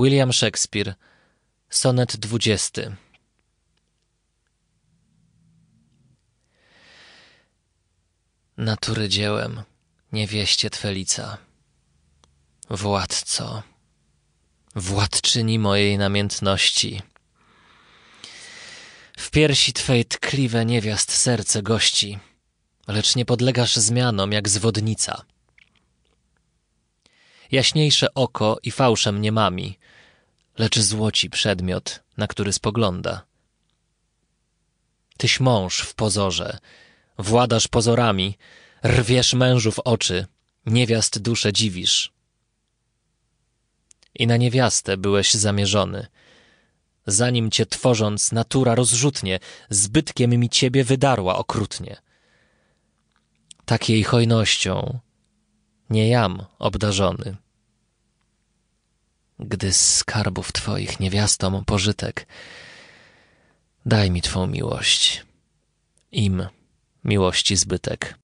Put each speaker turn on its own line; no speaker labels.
William Shakespeare, sonet dwudziesty. Natury dziełem, niewieście Twelica, władco, władczyni mojej namiętności. W piersi Twej tkliwe niewiast serce gości, lecz nie podlegasz zmianom jak zwodnica. Jaśniejsze oko i fałszem nie mami, lecz złoci przedmiot, na który spogląda. Tyś mąż w pozorze, władasz pozorami, rwiesz mężów oczy, niewiast duszę dziwisz. I na niewiastę byłeś zamierzony. Zanim cię tworząc, natura rozrzutnie, zbytkiem mi ciebie wydarła okrutnie. Tak jej hojnością nie jam obdarzony. Gdy z skarbów twoich niewiastom pożytek, daj mi twą miłość, im miłości zbytek.